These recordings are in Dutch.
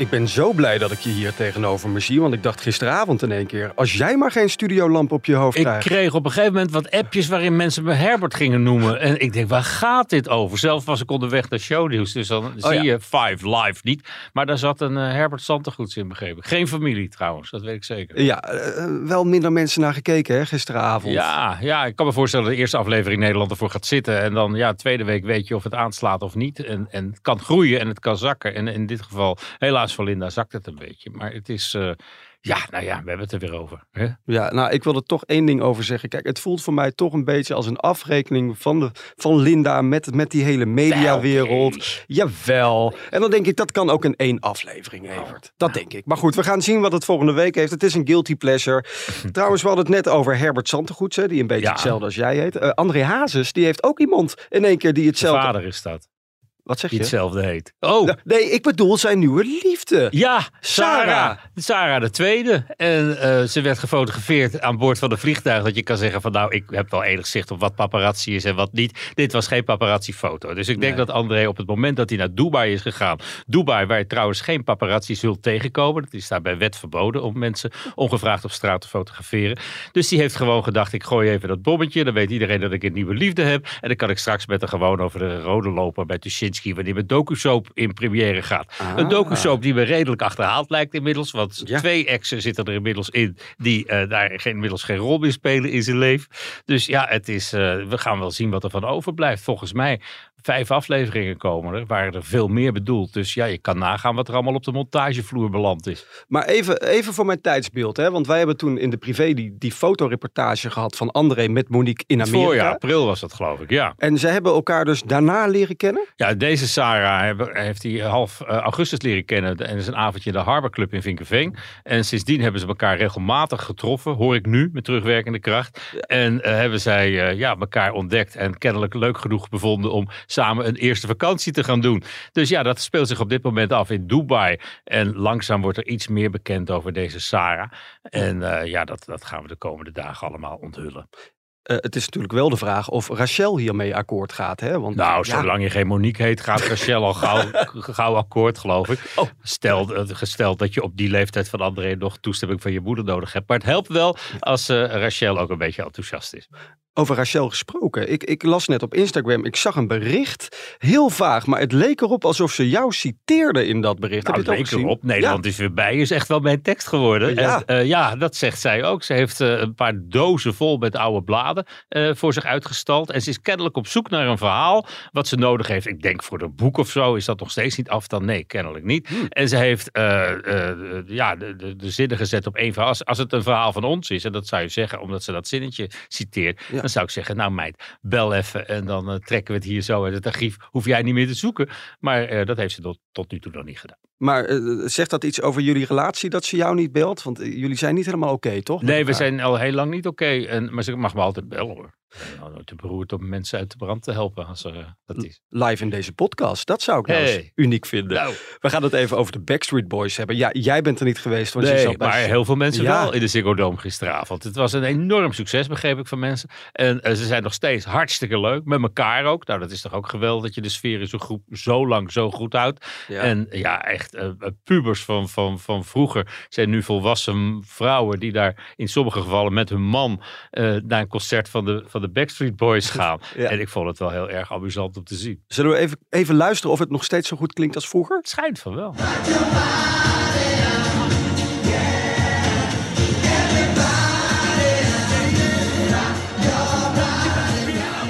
Ik ben zo blij dat ik je hier tegenover me zie. Want ik dacht gisteravond in één keer... als jij maar geen studiolamp op je hoofd Ik krijgt... kreeg op een gegeven moment wat appjes waarin mensen me Herbert gingen noemen. En ik denk, waar gaat dit over? Zelf was ik onderweg naar shownieuws, dus dan zie Oh ja. je Five live niet. Maar daar zat een eh, Herbert Santegoeds in, begreep ik. Geen familie trouwens, dat weet ik zeker. Ja, eh, wel minder mensen naar gekeken hè, gisteravond. Ja, ja, ik kan me voorstellen dat de eerste aflevering Nederland ervoor gaat zitten. En dan, ja, tweede week weet je of het aanslaat of niet. En, en het kan groeien en het kan zakken. En in dit geval, helaas voor Linda, zakt het een beetje. Maar het is, eh, ja, nou ja, we hebben het er weer over. Hè? Ja, nou, ik wil er toch één ding over zeggen. Kijk, het voelt voor mij toch een beetje als een afrekening van, de, van Linda met, met die hele mediawereld. Jawel. En dan denk ik, dat kan ook in één aflevering, Evert. Dat denk ik. Maar goed, we gaan zien wat het volgende week heeft. Het is een guilty pleasure. Trouwens, we hadden het net over Herbert Santegoeds, hè, die een beetje Ja. hetzelfde als jij heet. Eh, André Hazes, die heeft ook iemand in één keer die hetzelfde... vader is dat, Wat zeg die je? hetzelfde heet. Oh, Nou, Nee, ik bedoel zijn nieuwe liefde. Ja, Sarah. Sarah. De tweede. En eh, ze werd gefotografeerd aan boord van een vliegtuig. Dat je kan zeggen van nou, ik heb wel enig zicht op wat paparazzi is en wat niet. Dit was geen paparazzi foto. Dus ik denk dat André op het moment dat hij naar Dubai is gegaan. Dubai, waar je trouwens geen paparazzi zult tegenkomen. Dat is daar bij wet verboden om mensen ongevraagd op straat te fotograferen. Dus die heeft gewoon gedacht, ik gooi even dat bommetje. Dan weet iedereen dat ik een nieuwe liefde heb. En dan kan ik straks met haar gewoon over de rode lopen bij Tuschinski. Wanneer mijn docusoap in première gaat. Een docusoap die me redelijk achterhaald lijkt inmiddels. Want Ja. twee exen zitten er inmiddels in die eh, daar geen, inmiddels geen rol meer spelen in zijn leven. Dus ja, het is, eh, we gaan wel zien wat er van overblijft. Volgens mij vijf afleveringen komen er, waren er veel meer bedoeld. Dus ja, je kan nagaan wat er allemaal op de montagevloer beland is. Maar even, even voor mijn tijdsbeeld, hè? want wij hebben toen in de privé die, die fotoreportage gehad van André met Monique in Amerika. Voorjaar, april was dat geloof ik, ja. En ze hebben elkaar dus daarna leren kennen. Ja, deze Sarah heeft hij half eh, augustus leren kennen. En is een avondje in de Harbor Club in Vinkenveen. En sindsdien hebben ze elkaar regelmatig getroffen. Hoor ik nu, met terugwerkende kracht. En eh, hebben zij eh, ja, elkaar ontdekt. En kennelijk leuk genoeg bevonden om samen een eerste vakantie te gaan doen. Dus ja, dat speelt zich op dit moment af in Dubai. En langzaam wordt er iets meer bekend over deze Sarah. En eh, ja, dat, dat gaan we de komende dagen allemaal onthullen. Eh, het is natuurlijk wel de vraag of Rachel hiermee akkoord gaat. Hè? Want, Nou, ja, zolang je geen Monique heet, gaat Rachel al gauw, gauw akkoord, geloof ik. Oh. Stel, eh, gesteld dat je op die leeftijd van André nog toestemming van je moeder nodig hebt. Maar het helpt wel als eh, Rachel ook een beetje enthousiast is. Over Rachel gesproken. Ik, ik las net op Instagram, ik zag een bericht. Heel vaag, maar het leek erop alsof ze jou citeerde in dat bericht. Nou, Heb je het ook leek gezien? erop. Nederland is weer bij, is echt wel mijn tekst geworden. Ja. En, eh, ja, dat zegt zij ook. Ze heeft eh, een paar dozen vol met oude bladen eh, voor zich uitgestald. En ze is kennelijk op zoek naar een verhaal wat ze nodig heeft. Ik denk voor een boek of zo is dat nog steeds niet af dan. Nee, kennelijk niet. Hmm. En ze heeft ja, de, de, de zinnen gezet op één verhaal. Als, als het een verhaal van ons is, en dat zou je zeggen omdat ze dat zinnetje citeert. Ja. Dan zou ik zeggen, nou meid, bel even en dan eh, trekken we het hier zo uit het archief. Hoef jij niet meer te zoeken. Maar eh, dat heeft ze tot, tot nu toe nog niet gedaan. Maar eh, zegt dat iets over jullie relatie dat ze jou niet belt? Want jullie zijn niet helemaal oké, toch? Nee, we zijn al heel lang niet oké. En Maar ze mag me altijd bellen hoor. Nou nooit te beroerd om mensen uit de brand te helpen als er eh, dat is. Live in deze podcast. Dat zou ik nou Hey. uniek vinden. Nou, We gaan het even over de Backstreet Boys hebben. Ja, jij bent er niet geweest. Want je nee, zat bij- maar heel veel mensen Ja. wel in de Ziggo Dome gisteravond. Het was een enorm succes, begreep ik van mensen. En eh, ze zijn nog steeds hartstikke leuk, met elkaar ook. Nou, dat is toch ook geweldig dat je de sfeer in zo'n groep zo lang zo goed houdt. Ja. En ja, echt eh, pubers van, van, van vroeger zijn nu volwassen vrouwen die daar in sommige gevallen met hun man naar een concert van de, van de Backstreet Boys gaan. Ja. En ik vond het wel heel erg amusant om te zien. Zullen we even, even luisteren of het nog steeds zo goed klinkt als vroeger? Het schijnt van wel.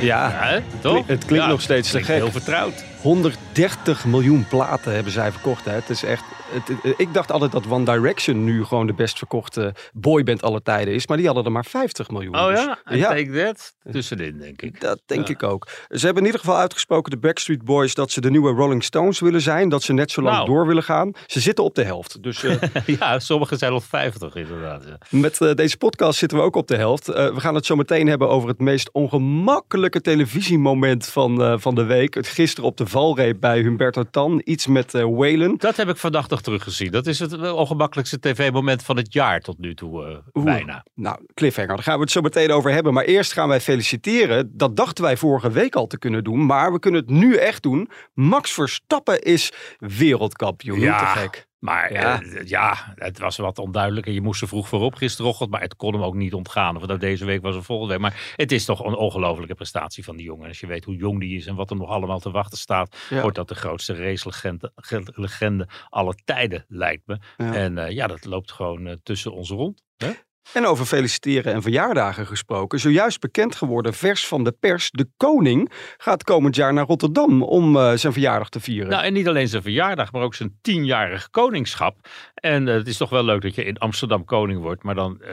Ja, Ja, hè? toch? het klinkt nog steeds te klinkt gek. heel vertrouwd. 130 miljoen platen hebben zij verkocht. Hè. Het is echt, het, ik dacht altijd dat One Direction nu gewoon de best verkochte boyband aller tijden is. Maar die hadden er maar 50 miljoen. Oh Dus, ja? Ja. take that? Tussenin, denk ik. Dat denk Ja. ik ook. Ze hebben in ieder geval uitgesproken, de Backstreet Boys, dat ze de nieuwe Rolling Stones willen zijn. Dat ze net zo lang Nou. door willen gaan. Ze zitten op de helft. Dus eh, Ja, sommigen zijn al 50 inderdaad. ja. met eh, deze podcast zitten we ook op de helft. Eh, we gaan het zo meteen hebben over het meest ongemakkelijke televisiemoment van, eh, van de week. Het gisteren op de valreep bij Humberto Tan. Iets met eh Whalen. Dat heb ik vandaag nog teruggezien. Dat is het eh, ongemakkelijkste tv-moment van het jaar tot nu toe. eh, Oeh. bijna. Nou, cliffhanger, daar gaan we het zo meteen over hebben. Maar eerst gaan wij feliciteren. Dat dachten wij vorige week al te kunnen doen. Maar we kunnen het nu echt doen. Max Verstappen is wereldkampioen. Ja. Te gek. Maar Ja. ja. ja, het was wat onduidelijk. En je moest er vroeg voorop gisterochtend. Maar het kon hem ook niet ontgaan. Of nou deze week was of volgende week. Maar het is toch een ongelofelijke prestatie van die jongen. Als je weet hoe jong die is en wat er nog allemaal te wachten staat. Ja. Wordt dat de grootste racelegende ge- legende aller tijden, lijkt me. Ja. En eh, ja, dat loopt gewoon eh, tussen ons rond. Hè? En over feliciteren en verjaardagen gesproken. Zojuist bekend geworden, vers van de pers. De koning gaat komend jaar naar Rotterdam om eh, zijn verjaardag te vieren. Nou, en niet alleen zijn verjaardag, maar ook zijn tienjarig koningschap. En eh, het is toch wel leuk dat je in Amsterdam koning wordt, maar dan eh,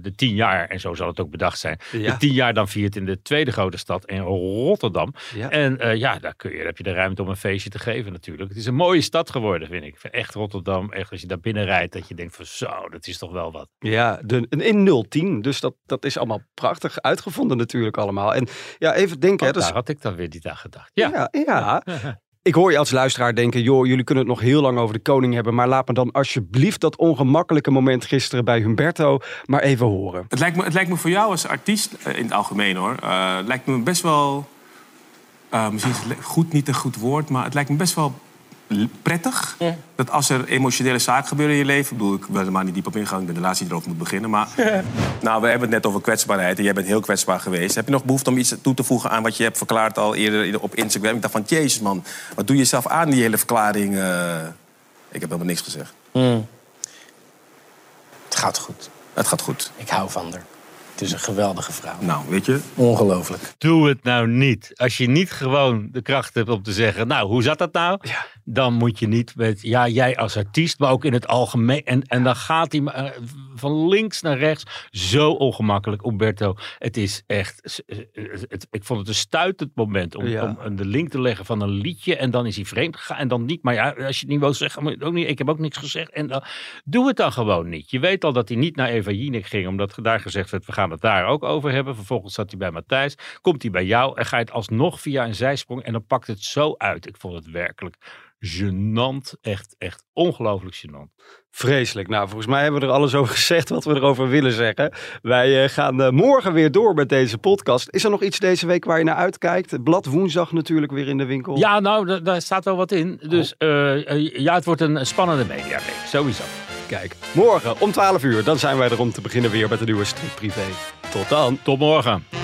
de tien jaar, en zo zal het ook bedacht zijn, Ja. de tien jaar dan viert in de tweede grote stad, in Rotterdam. Ja. En eh, ja, daar, kun je, daar heb je de ruimte om een feestje te geven natuurlijk. Het is een mooie stad geworden, vind ik. Echt Rotterdam, echt als je daar binnen rijdt, dat je denkt van zo, dat is toch wel wat. Ja, de, een in 010. Dus dat, dat is allemaal prachtig uitgevonden natuurlijk allemaal. En ja, even denken. hè, Oh, is- daar had ik dan weer niet aan gedacht. Ja, ja, ja. Ik hoor je als luisteraar denken, joh, jullie kunnen het nog heel lang over de koning hebben. Maar laat me dan alsjeblieft dat ongemakkelijke moment gisteren bij Humberto maar even horen. Het lijkt, me, het lijkt me voor jou als artiest, eh, in het algemeen hoor, eh, lijkt me best wel. eh, misschien is het goed niet een goed woord, maar het lijkt me best wel prettig. Dat als er emotionele zaken gebeuren in je leven. Ik bedoel, ik wil er maar niet diep op ingaan, ik ben de laatste die erover moet beginnen. Maar nou, we hebben het net over kwetsbaarheid en jij bent heel kwetsbaar geweest. Heb je nog behoefte om iets toe te voegen aan wat je hebt verklaard al eerder op Instagram? Ik dacht van, jezus man, wat doe je zelf aan die hele verklaring? eh? ik heb helemaal niks gezegd. Het gaat goed. Het gaat goed. Ik hou van haar. Het is een geweldige vrouw. Nou, weet je, Ongelooflijk. Doe het nou niet. Als je niet gewoon de kracht hebt om te zeggen, nou, hoe zat dat nou? Dan moet je niet met, ja, jij als artiest, maar ook in het algemeen. En, en dan gaat hij eh, van links naar rechts. Zo ongemakkelijk, Umberto. Het is echt, eh, het, ik vond het een stuitend moment om, Ja. om de link te leggen van een liedje. En dan is hij vreemd gegaan en dan niet. Maar ja, als je het niet wil zeggen, moet ook niet. Ik heb ook niks gezegd. En dan, doe het dan gewoon niet. Je weet al dat hij niet naar Eva Jinek ging, omdat daar gezegd werd, we gaan het daar ook over hebben. Vervolgens zat hij bij Matthijs. Komt hij bij jou en ga je het alsnog via een zijsprong. En dan pakt het zo uit. Ik vond het werkelijk gênant. Echt, echt ongelooflijk gênant. Vreselijk. Nou, volgens mij hebben we er alles over gezegd wat we erover willen zeggen. Wij eh, gaan eh, morgen weer door met deze podcast. Is er nog iets deze week waar je naar uitkijkt? Het blad woensdag natuurlijk weer in de winkel. Ja, nou, da- daar staat wel wat in. Dus eh, eh, ja, het wordt een spannende mediaweek. Sowieso. Kijk, morgen om 12 uur, dan zijn wij er om te beginnen weer met een nieuwe strip privé. Tot dan. Tot morgen.